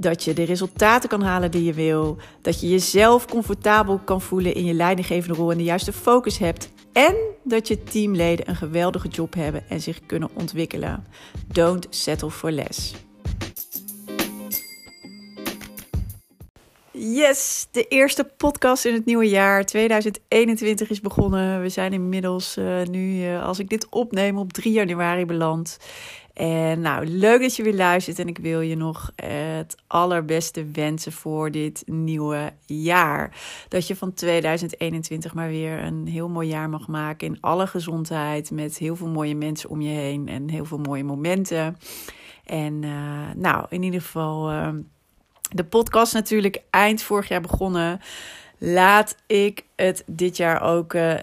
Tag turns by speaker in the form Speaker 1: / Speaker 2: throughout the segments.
Speaker 1: Dat je de resultaten kan halen die je wil. Dat je jezelf comfortabel kan voelen in je leidinggevende rol en de juiste focus hebt. En dat je teamleden een geweldige job hebben en zich kunnen ontwikkelen. Don't settle for less. Yes, de eerste podcast in het nieuwe jaar 2021 is begonnen. We zijn inmiddels uh, nu, uh, als ik dit opneem, op 3 januari beland. En nou, leuk dat je weer luistert. En ik wil je nog het allerbeste wensen voor dit nieuwe jaar. Dat je van 2021 maar weer een heel mooi jaar mag maken. In alle gezondheid. Met heel veel mooie mensen om je heen. En heel veel mooie momenten. En uh, nou, in ieder geval de podcast natuurlijk eind vorig jaar begonnen. Laat ik het dit jaar ook, uh,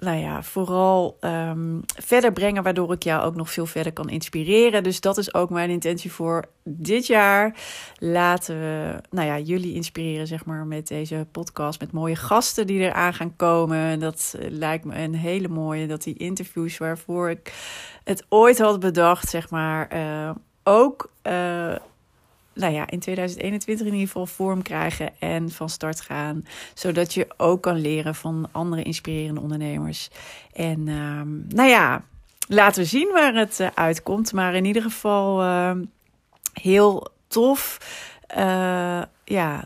Speaker 1: nou ja, vooral um, verder brengen, waardoor ik jou ook nog veel verder kan inspireren. Dus dat is ook mijn intentie voor dit jaar. Laten we, nou ja, jullie inspireren, zeg maar, met deze podcast, met mooie gasten die eraan gaan komen. Dat uh, lijkt me een hele mooie, dat die interviews waarvoor ik het ooit had bedacht, zeg maar, uh, ook nou ja, in 2021 in ieder geval vorm krijgen en van start gaan. Zodat je ook kan leren van andere inspirerende ondernemers. En um, nou ja, laten we zien waar het uh, uitkomt. Maar in ieder geval uh, heel tof. Uh, ja,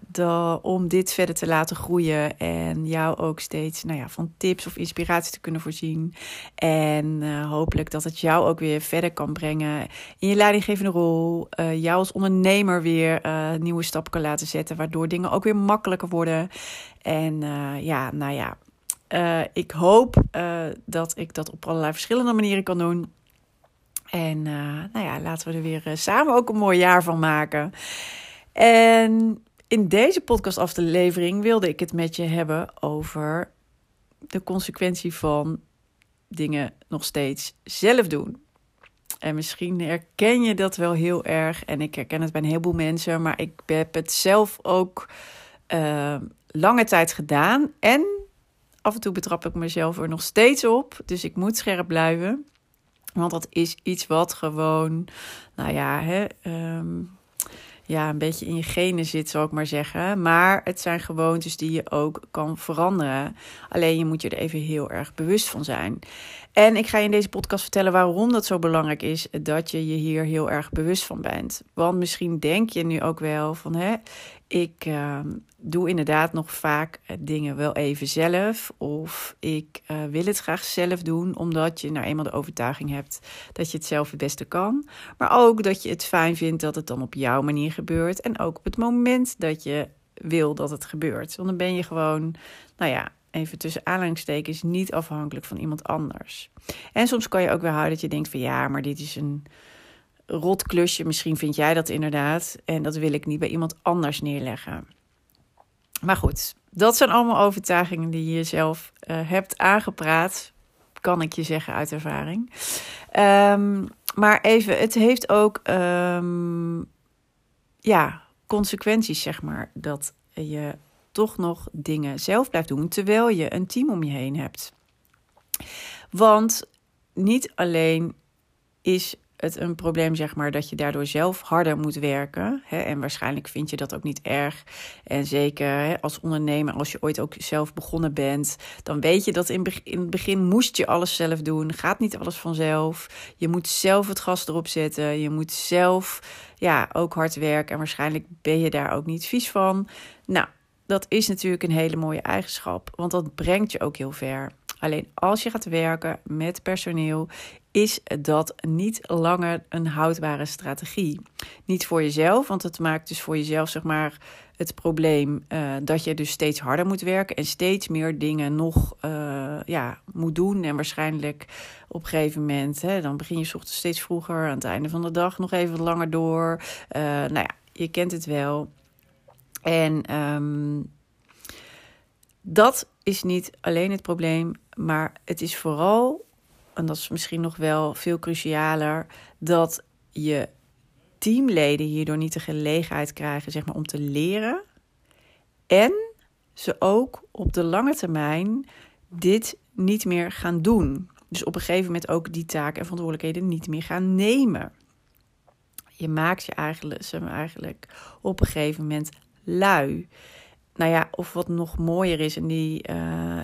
Speaker 1: om dit verder te laten groeien en jou ook steeds nou ja, van tips of inspiratie te kunnen voorzien. En uh, hopelijk dat het jou ook weer verder kan brengen in je leidinggevende rol. Uh, jou als ondernemer weer nieuwe stappen kan laten zetten, waardoor dingen ook weer makkelijker worden. En ja, nou ja, ik hoop dat ik dat op allerlei verschillende manieren kan doen. En nou ja, laten we er weer samen ook een mooi jaar van maken. En in deze podcastaflevering wilde ik het met je hebben over de consequentie van dingen nog steeds zelf doen. En misschien herken je dat wel heel erg. En ik herken het bij een heleboel mensen. Maar ik heb het zelf ook uh, lange tijd gedaan. En af en toe betrap ik mezelf er nog steeds op. Dus ik moet scherp blijven. Want dat is iets wat gewoon, nou ja, hè, um, ja, een beetje in je genen zit, zou ik maar zeggen. Maar het zijn gewoontes die je ook kan veranderen. Alleen je moet je er even heel erg bewust van zijn. En ik ga je in deze podcast vertellen waarom dat zo belangrijk is dat je je hier heel erg bewust van bent. Want misschien denk je nu ook wel van hè, ik uh, doe inderdaad nog vaak eh, dingen wel even zelf. Of ik uh, wil het graag zelf doen, omdat je nou eenmaal de overtuiging hebt dat je het zelf het beste kan. Maar ook dat je het fijn vindt dat het dan op jouw manier gebeurt. En ook op het moment dat je wil dat het gebeurt. Want dan ben je gewoon, nou ja, even tussen aanhalingstekens, niet afhankelijk van iemand anders. En soms kan je ook weer houden dat je denkt van ja, maar dit is een rot klusje. Misschien vind jij dat inderdaad. En dat wil ik niet bij iemand anders neerleggen. Maar goed, dat zijn allemaal overtuigingen die je zelf uh, hebt aangepraat. Kan ik je zeggen uit ervaring. Um, maar even, het heeft ook um, ja, consequenties, zeg maar. Dat je toch nog dingen zelf blijft doen terwijl je een team om je heen hebt. Want niet alleen is het een probleem, zeg maar, dat je daardoor zelf harder moet werken. Hè? En waarschijnlijk vind je dat ook niet erg. En zeker hè, als ondernemer, als je ooit ook zelf begonnen bent, dan weet je dat in, in het begin moest je alles zelf doen. Gaat niet alles vanzelf. Je moet zelf het gas erop zetten. Je moet zelf ja, ook hard werken. En waarschijnlijk ben je daar ook niet vies van. Nou, dat is natuurlijk een hele mooie eigenschap, want dat brengt je ook heel ver. Alleen als je gaat werken met personeel, is dat niet langer een houdbare strategie. Niet voor jezelf, want het maakt dus voor jezelf zeg maar het probleem uh, dat je dus steeds harder moet werken en steeds meer dingen nog uh, ja, moet doen. En waarschijnlijk op een gegeven moment, hè, dan begin je ochtends steeds vroeger, aan het einde van de dag nog even langer door. Uh, nou ja, je kent het wel. En ehm, dat is niet alleen het probleem, maar het is vooral, en dat is misschien nog wel veel crucialer, dat je teamleden hierdoor niet de gelegenheid krijgen zeg maar, om te leren. En ze ook op de lange termijn dit niet meer gaan doen. Dus op een gegeven moment ook die taken en verantwoordelijkheden niet meer gaan nemen. Je maakt je eigenlijk, ze eigenlijk op een gegeven moment lui. Nou ja, of wat nog mooier is, en die uh,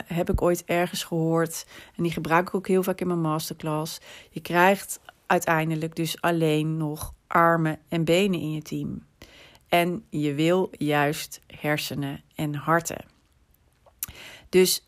Speaker 1: heb ik ooit ergens gehoord. En die gebruik ik ook heel vaak in mijn masterclass. Je krijgt uiteindelijk dus alleen nog armen en benen in je team. En je wil juist hersenen en harten. Dus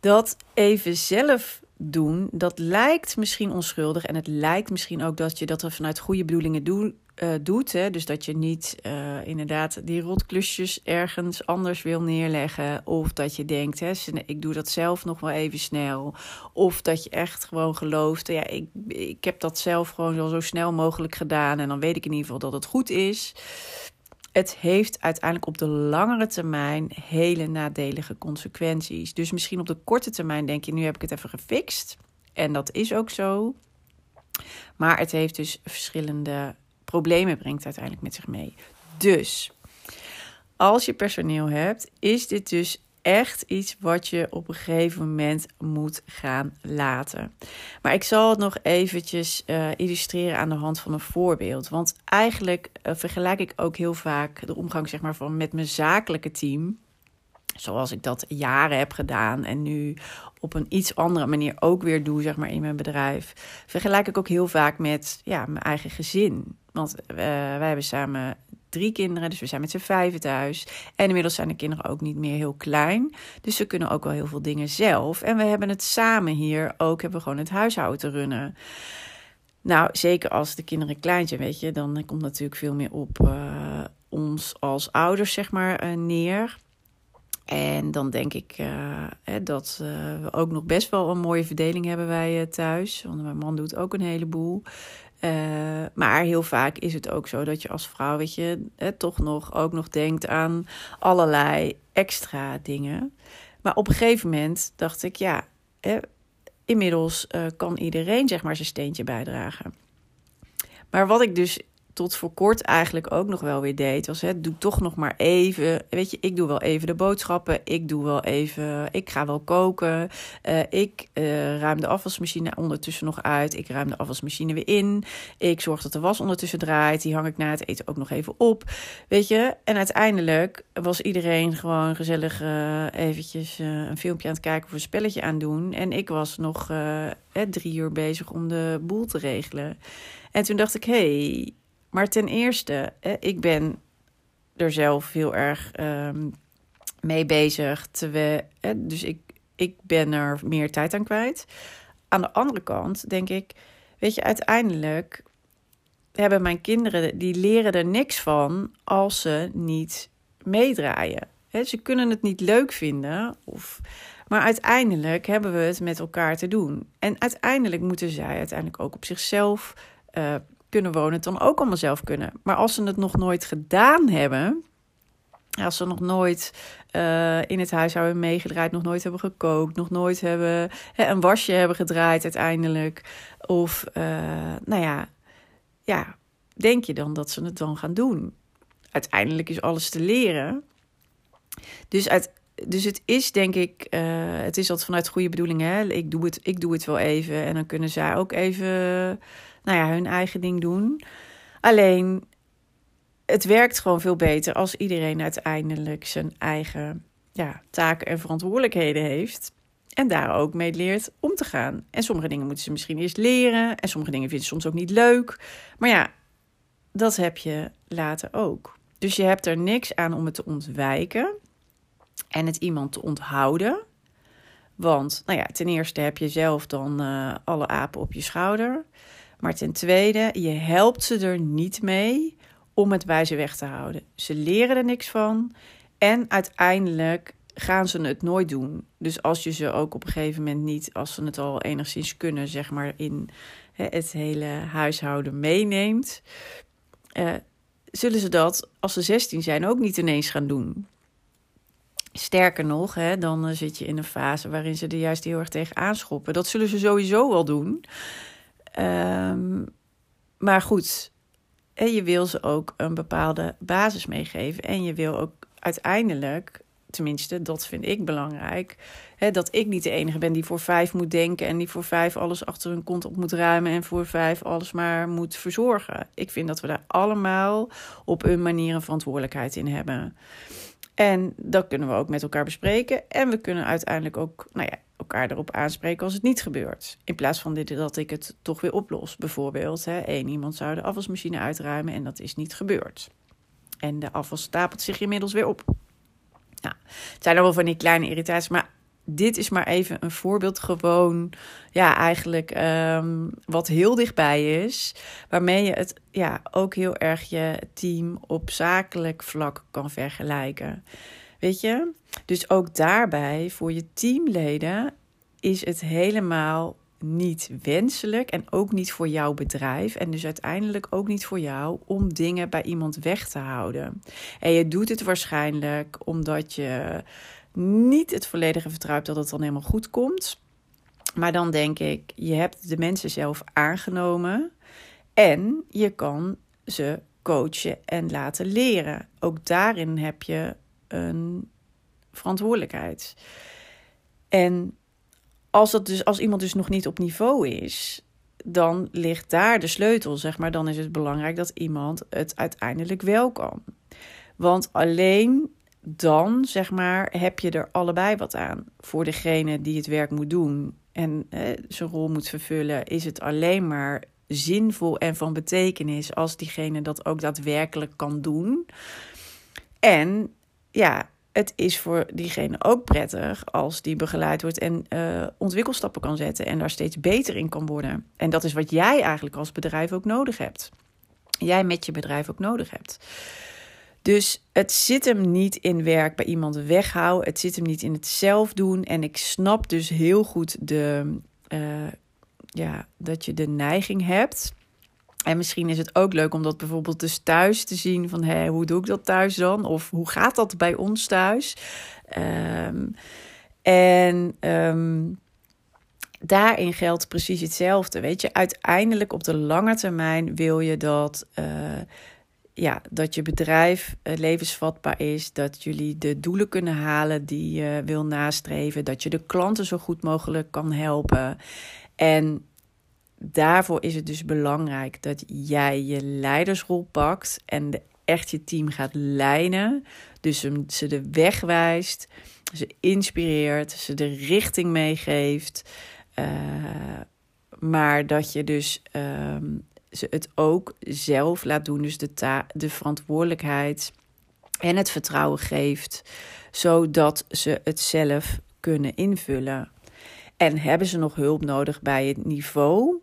Speaker 1: dat even zelf doen, dat lijkt misschien onschuldig. En het lijkt misschien ook dat je dat er vanuit goede bedoelingen doet. Uh, doet hè? Dus dat je niet uh, inderdaad die rotklusjes ergens anders wil neerleggen. Of dat je denkt, hè, ik doe dat zelf nog wel even snel. Of dat je echt gewoon gelooft, ja, ik, ik heb dat zelf gewoon zo, zo snel mogelijk gedaan. En dan weet ik in ieder geval dat het goed is het heeft uiteindelijk op de langere termijn hele nadelige consequenties. Dus misschien op de korte termijn denk je, nu heb ik het even gefixt. En dat is ook zo. Maar het heeft dus verschillende problemen, brengt uiteindelijk met zich mee. Dus als je personeel hebt, is dit dus echt iets wat je op een gegeven moment moet gaan laten. Maar ik zal het nog eventjes uh, illustreren aan de hand van een voorbeeld. Want eigenlijk uh, vergelijk ik ook heel vaak de omgang zeg maar, van met mijn zakelijke team. Zoals ik dat jaren heb gedaan en nu op een iets andere manier ook weer doe, zeg maar, in mijn bedrijf. Vergelijk ik ook heel vaak met ja, mijn eigen gezin. Want uh, wij hebben samen drie kinderen, dus we zijn met z'n vijven thuis. En inmiddels zijn de kinderen ook niet meer heel klein. Dus ze kunnen ook wel heel veel dingen zelf. En we hebben het samen hier ook, hebben we gewoon het huishouden te runnen. Nou, zeker als de kinderen klein zijn, weet je, dan komt natuurlijk veel meer op uh, ons als ouders, zeg maar, uh, neer. En dan denk ik uh, dat we ook nog best wel een mooie verdeling hebben wij thuis. Want mijn man doet ook een heleboel. Uh, maar heel vaak is het ook zo dat je als vrouw, weet je, toch nog ook nog denkt aan allerlei extra dingen. Maar op een gegeven moment dacht ik, ja, hè, inmiddels kan iedereen zeg maar zijn steentje bijdragen. Maar wat ik dus tot voor kort eigenlijk ook nog wel weer deed. Was het, doe toch nog maar even. Weet je, ik doe wel even de boodschappen. Ik doe wel even. Ik ga wel koken. Uh, ik uh, ruim de afwasmachine ondertussen nog uit. Ik ruim de afwasmachine weer in. Ik zorg dat de was ondertussen draait. Die hang ik na het eten ook nog even op. Weet je, en uiteindelijk was iedereen gewoon gezellig uh, eventjes een filmpje aan het kijken of een spelletje aan doen. En ik was nog drie uur bezig om de boel te regelen. En toen dacht ik, hey, maar ten eerste, ik ben er zelf heel erg um, mee bezig. Terwijl, dus ik, ik ben er meer tijd aan kwijt. Aan de andere kant denk ik, weet je, uiteindelijk hebben mijn kinderen, die leren er niks van als ze niet meedraaien. ze kunnen het niet leuk vinden, of, maar uiteindelijk hebben we het met elkaar te doen. En uiteindelijk moeten zij uiteindelijk ook op zichzelf uh, kunnen wonen, het dan ook allemaal zelf kunnen. Maar als ze het nog nooit gedaan hebben, als ze nog nooit uh, in het huishouden meegedraaid, nog nooit hebben gekookt, nog nooit hebben hè, een wasje hebben gedraaid uiteindelijk. Of, uh, nou ja, ja, denk je dan dat ze het dan gaan doen? Uiteindelijk is alles te leren. Dus, uit, dus het is denk ik, uh, het is altijd vanuit goede bedoelingen. Ik, doe het, ik doe het wel even en dan kunnen zij ook even nou ja, hun eigen ding doen. Alleen, het werkt gewoon veel beter als iedereen uiteindelijk zijn eigen ja, taken en verantwoordelijkheden heeft. En daar ook mee leert om te gaan. En sommige dingen moeten ze misschien eerst leren. En sommige dingen vinden ze soms ook niet leuk. Maar ja, dat heb je later ook. Dus je hebt er niks aan om het te ontwijken. En het iemand te onthouden. Want, nou ja, ten eerste heb je zelf dan uh, alle apen op je schouder. Maar ten tweede, je helpt ze er niet mee om het bij ze weg te houden. Ze leren er niks van en uiteindelijk gaan ze het nooit doen. Dus als je ze ook op een gegeven moment niet, als ze het al enigszins kunnen, zeg maar in het hele huishouden meeneemt, uh, zullen ze dat als ze 16 zijn ook niet ineens gaan doen. Sterker nog, hè, dan eh, zit je in een fase waarin ze er juist heel erg tegen aanschoppen. Dat zullen ze sowieso wel doen. Um, maar goed, en je wil ze ook een bepaalde basis meegeven. En je wil ook uiteindelijk, tenminste, dat vind ik belangrijk. Hè, dat ik niet de enige ben die voor vijf moet denken. En die voor vijf alles achter hun kont op moet ruimen. En voor vijf alles maar moet verzorgen. Ik vind dat we daar allemaal op een manier een verantwoordelijkheid in hebben. En dat kunnen we ook met elkaar bespreken. En we kunnen uiteindelijk ook nou ja, elkaar erop aanspreken als het niet gebeurt. In plaats van dit, dat ik het toch weer oplos. Bijvoorbeeld, hè, één iemand zou de afwasmachine uitruimen en dat is niet gebeurd. En de afval stapelt zich inmiddels weer op. Nou, het zijn allemaal van die kleine irritaties, maar dit is maar even een voorbeeld gewoon, ja, eigenlijk um, wat heel dichtbij is. Waarmee je het ja, ook heel erg je team op zakelijk vlak kan vergelijken. Weet je? Dus ook daarbij, voor je teamleden, is het helemaal niet wenselijk en ook niet voor jouw bedrijf en dus uiteindelijk ook niet voor jou om dingen bij iemand weg te houden. En je doet het waarschijnlijk omdat je niet het volledige vertrouwt dat het dan helemaal goed komt. Maar dan denk ik, je hebt de mensen zelf aangenomen en je kan ze coachen en laten leren. Ook daarin heb je een verantwoordelijkheid. En als, dat dus, als iemand dus nog niet op niveau is, dan ligt daar de sleutel, zeg maar. Dan is het belangrijk dat iemand het uiteindelijk wel kan. Want alleen dan, zeg maar, heb je er allebei wat aan. Voor degene die het werk moet doen en zijn rol moet vervullen, is het alleen maar zinvol en van betekenis als diegene dat ook daadwerkelijk kan doen. En ja, het is voor diegene ook prettig als die begeleid wordt en uh, ontwikkelstappen kan zetten en daar steeds beter in kan worden. En dat is wat jij eigenlijk als bedrijf ook nodig hebt. Jij met je bedrijf ook nodig hebt. Dus het zit hem niet in werk bij iemand weghouden. Het zit hem niet in het zelf doen. En ik snap dus heel goed de, uh, ja, dat je de neiging hebt en misschien is het ook leuk om dat bijvoorbeeld dus thuis te zien van hé, hoe doe ik dat thuis dan? Of hoe gaat dat bij ons thuis? Um, en um, daarin geldt precies hetzelfde. Weet je, uiteindelijk op de lange termijn wil je dat, uh, ja, dat je bedrijf uh, levensvatbaar is, dat jullie de doelen kunnen halen die je wil nastreven, dat je de klanten zo goed mogelijk kan helpen. En daarvoor is het dus belangrijk dat jij je leidersrol pakt en echt je team gaat leiden. Dus ze de weg wijst, ze inspireert, ze de richting meegeeft. Uh, maar dat je dus ehm, ze het ook zelf laat doen. Dus de, ta de verantwoordelijkheid en het vertrouwen geeft, zodat ze het zelf kunnen invullen. En hebben ze nog hulp nodig bij het niveau?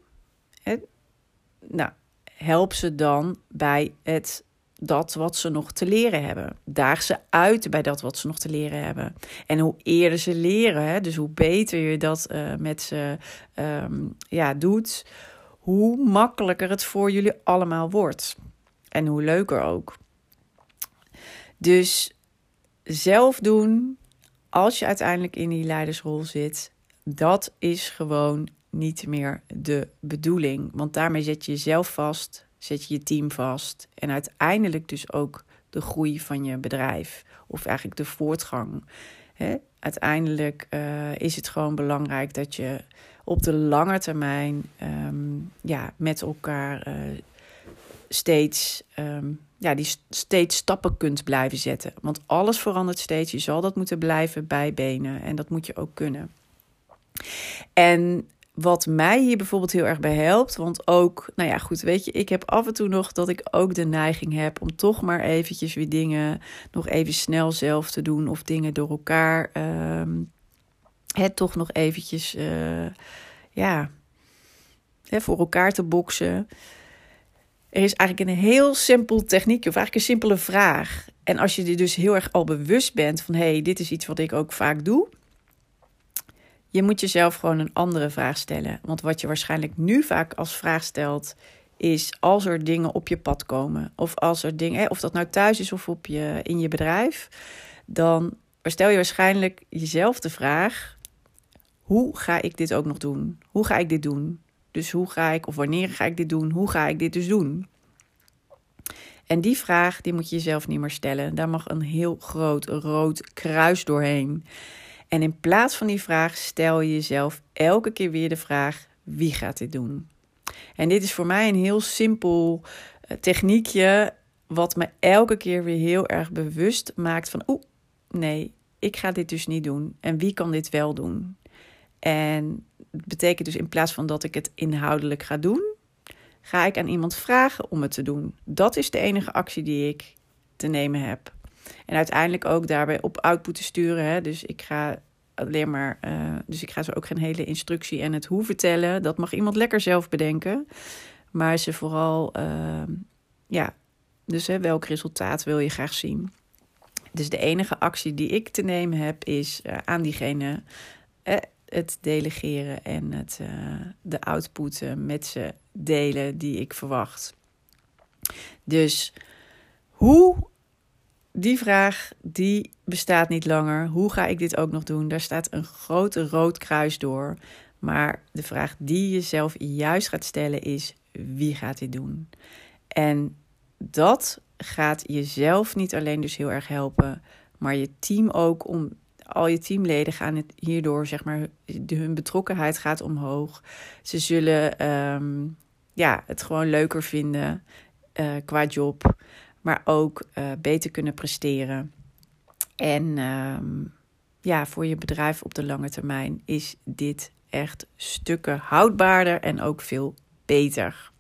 Speaker 1: nou, help ze dan bij het, dat wat ze nog te leren hebben. Daag ze uit bij dat wat ze nog te leren hebben. En hoe eerder ze leren, hè, dus hoe beter je dat uh, met ze um, ja, doet, hoe makkelijker het voor jullie allemaal wordt. En hoe leuker ook. Dus zelf doen, als je uiteindelijk in die leidersrol zit, dat is gewoon niet meer de bedoeling. Want daarmee zet je jezelf vast, zet je je team vast en uiteindelijk dus ook de groei van je bedrijf of eigenlijk de voortgang. Uiteindelijk uh, is het gewoon belangrijk dat je op de lange termijn um, ja, met elkaar uh, steeds, um, ja, die steeds stappen kunt blijven zetten. Want alles verandert steeds. Je zal dat moeten blijven bijbenen en dat moet je ook kunnen. En wat mij hier bijvoorbeeld heel erg bij helpt. Want ook, nou ja, goed, weet je, ik heb af en toe nog dat ik ook de neiging heb om toch maar eventjes weer dingen nog even snel zelf te doen. Of dingen door elkaar. Um, het toch nog eventjes, uh, ja, hè, voor elkaar te boksen. Er is eigenlijk een heel simpel techniekje, of eigenlijk een simpele vraag. En als je je dus heel erg al bewust bent van hey, dit is iets wat ik ook vaak doe je moet jezelf gewoon een andere vraag stellen. Want wat je waarschijnlijk nu vaak als vraag stelt, is als er dingen op je pad komen, of als er dingen, of dat nou thuis is of op je, in je bedrijf, dan stel je waarschijnlijk jezelf de vraag: hoe ga ik dit ook nog doen? Hoe ga ik dit doen? Dus hoe ga ik, of wanneer ga ik dit doen? Hoe ga ik dit dus doen? En die vraag, die moet je jezelf niet meer stellen. Daar mag een heel groot rood kruis doorheen. En in plaats van die vraag stel je jezelf elke keer weer de vraag: wie gaat dit doen? En dit is voor mij een heel simpel eh, techniekje, wat me elke keer weer heel erg bewust maakt van: oeh, nee, ik ga dit dus niet doen. En wie kan dit wel doen? En het betekent dus in plaats van dat ik het inhoudelijk ga doen, ga ik aan iemand vragen om het te doen. Dat is de enige actie die ik te nemen heb. En uiteindelijk ook daarbij op output te sturen. Hè. Dus ik ga alleen maar. Uh, dus ik ga ze ook geen hele instructie en het hoe vertellen. Dat mag iemand lekker zelf bedenken. Maar ze vooral. Uh, ja, dus hè, welk resultaat wil je graag zien? Dus de enige actie die ik te nemen heb, is uh, aan diegene het delegeren en het, de output met ze delen die ik verwacht. Dus hoe die vraag die bestaat niet langer. Hoe ga ik dit ook nog doen? Daar staat een grote rood kruis door. Maar de vraag die je zelf juist gaat stellen is: wie gaat dit doen? En dat gaat jezelf niet alleen dus heel erg helpen, maar je team ook om al je teamleden gaan het hierdoor, zeg maar, hun betrokkenheid gaat omhoog. Ze zullen um, ja, het gewoon leuker vinden uh, qua job maar ook uh, beter kunnen presteren. En uh, ja, voor je bedrijf op de lange termijn is dit echt stukken houdbaarder en ook veel beter.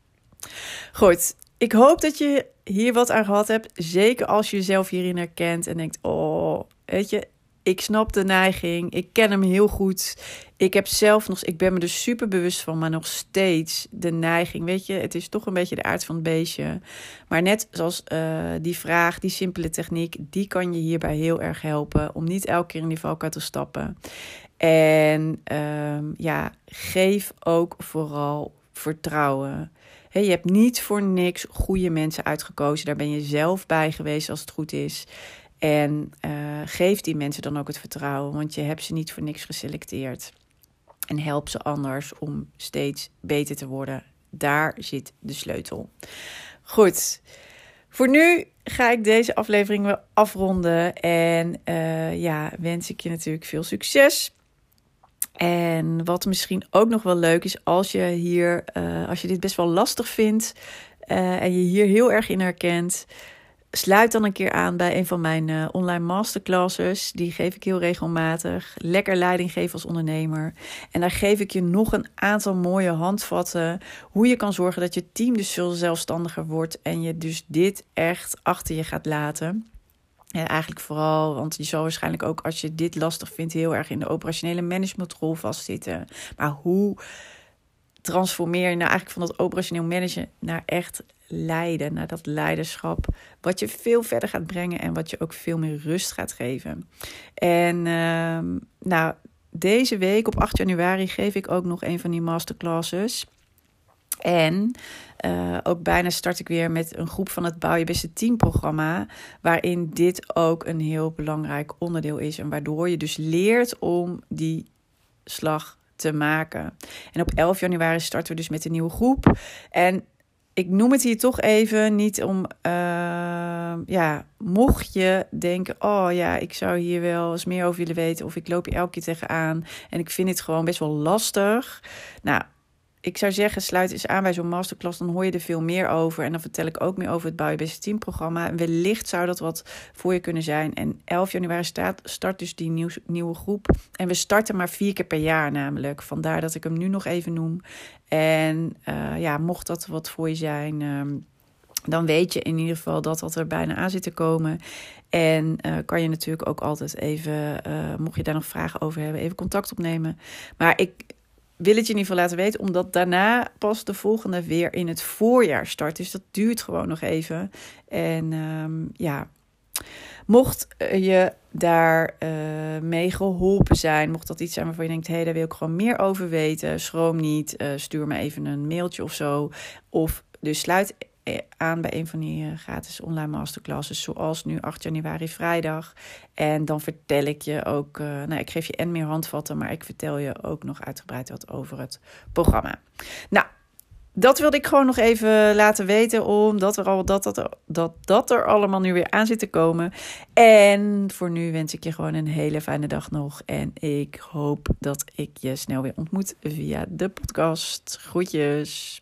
Speaker 1: Goed, ik hoop dat je hier wat aan gehad hebt. Zeker als je jezelf hierin herkent en denkt: Oh, weet je, ik snap de neiging. Ik ken hem heel goed. Ik heb zelf nog, ik ben me er super bewust van, maar nog steeds de neiging. Weet je, het is toch een beetje de aard van het beestje. Maar net zoals uh, die vraag, die simpele techniek, die kan je hierbij heel erg helpen om niet elke keer in die valkuil te stappen. En um, ja, geef ook vooral vertrouwen. Je hebt niet voor niks goede mensen uitgekozen. Daar ben je zelf bij geweest als het goed is. En uh, geef die mensen dan ook het vertrouwen, want je hebt ze niet voor niks geselecteerd. En help ze anders om steeds beter te worden. Daar zit de sleutel. Goed, voor nu ga ik deze aflevering weer afronden. En uh, ja, wens ik je natuurlijk veel succes. En wat misschien ook nog wel leuk is, als je hier, uh, als je dit best wel lastig vindt en je hier heel erg in herkent sluit dan een keer aan bij een van mijn uh, online masterclasses. Die geef ik heel regelmatig. Lekker leiding geven als ondernemer. En daar geef ik je nog een aantal mooie handvatten. Hoe je kan zorgen dat je team dus veel zelfstandiger wordt. En je dus dit echt achter je gaat laten. En eigenlijk vooral, want je zal waarschijnlijk ook als je dit lastig vindt, heel erg in de operationele managementrol vastzitten. Maar hoe transformeer je nou eigenlijk van dat operationeel managen naar echt leiden, naar dat leiderschap, wat je veel verder gaat brengen en wat je ook veel meer rust gaat geven. En uh, nou, deze week op 8 januari geef ik ook nog een van die masterclasses. En uh, ook bijna start ik weer met een groep van het Bouw je beste team programma. Waarin dit ook een heel belangrijk onderdeel is. En waardoor je dus leert om die slag te maken. En op 11 januari starten we dus met een nieuwe groep. En ik noem het hier toch even niet om, uh, ja, mocht je denken, oh ja, ik zou hier wel eens meer over willen weten, of ik loop hier elke keer tegenaan en ik vind het gewoon best wel lastig. Nou, ik zou zeggen, sluit eens aan bij zo'n masterclass. Dan hoor je er veel meer over. En dan vertel ik ook meer over het Bouw Beste Team programma. Wellicht zou dat wat voor je kunnen zijn. En 11 januari start, start dus die nieuw, nieuwe groep. En we starten maar vier keer per jaar namelijk. Vandaar dat ik hem nu nog even noem. En uh, ja, mocht dat wat voor je zijn... Um, dan weet je in ieder geval dat dat er bijna aan zit te komen. En uh, kan je natuurlijk ook altijd even, uh, mocht je daar nog vragen over hebben, even contact opnemen. Maar ik wil het je ieder geval laten weten, omdat daarna pas de volgende weer in het voorjaar start. Dus dat duurt gewoon nog even. En um, ja, mocht je daar uh, mee geholpen zijn, mocht dat iets zijn waarvan je denkt, hé, hey, daar wil ik gewoon meer over weten, schroom niet, uh, stuur me even een mailtje of zo. Of Dus sluit aan bij een van die gratis online masterclasses, zoals nu 8 januari vrijdag. En dan vertel ik je ook, nou, ik geef je en meer handvatten, maar ik vertel je ook nog uitgebreid wat over het programma. Nou, dat wilde ik gewoon nog even laten weten, omdat er al dat, dat, dat, dat er allemaal nu weer aan zit te komen. En voor nu wens ik je gewoon een hele fijne dag nog. En ik hoop dat ik je snel weer ontmoet via de podcast. Groetjes.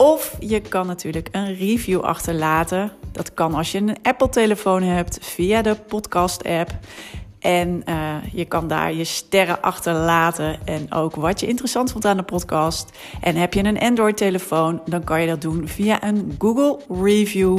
Speaker 1: Of je kan natuurlijk een review achterlaten. Dat kan als je een Apple-telefoon hebt via de podcast-app. En uh, je kan daar je sterren achterlaten en ook wat je interessant vond aan de podcast. En heb je een Android-telefoon, dan kan je dat doen via een Google Review.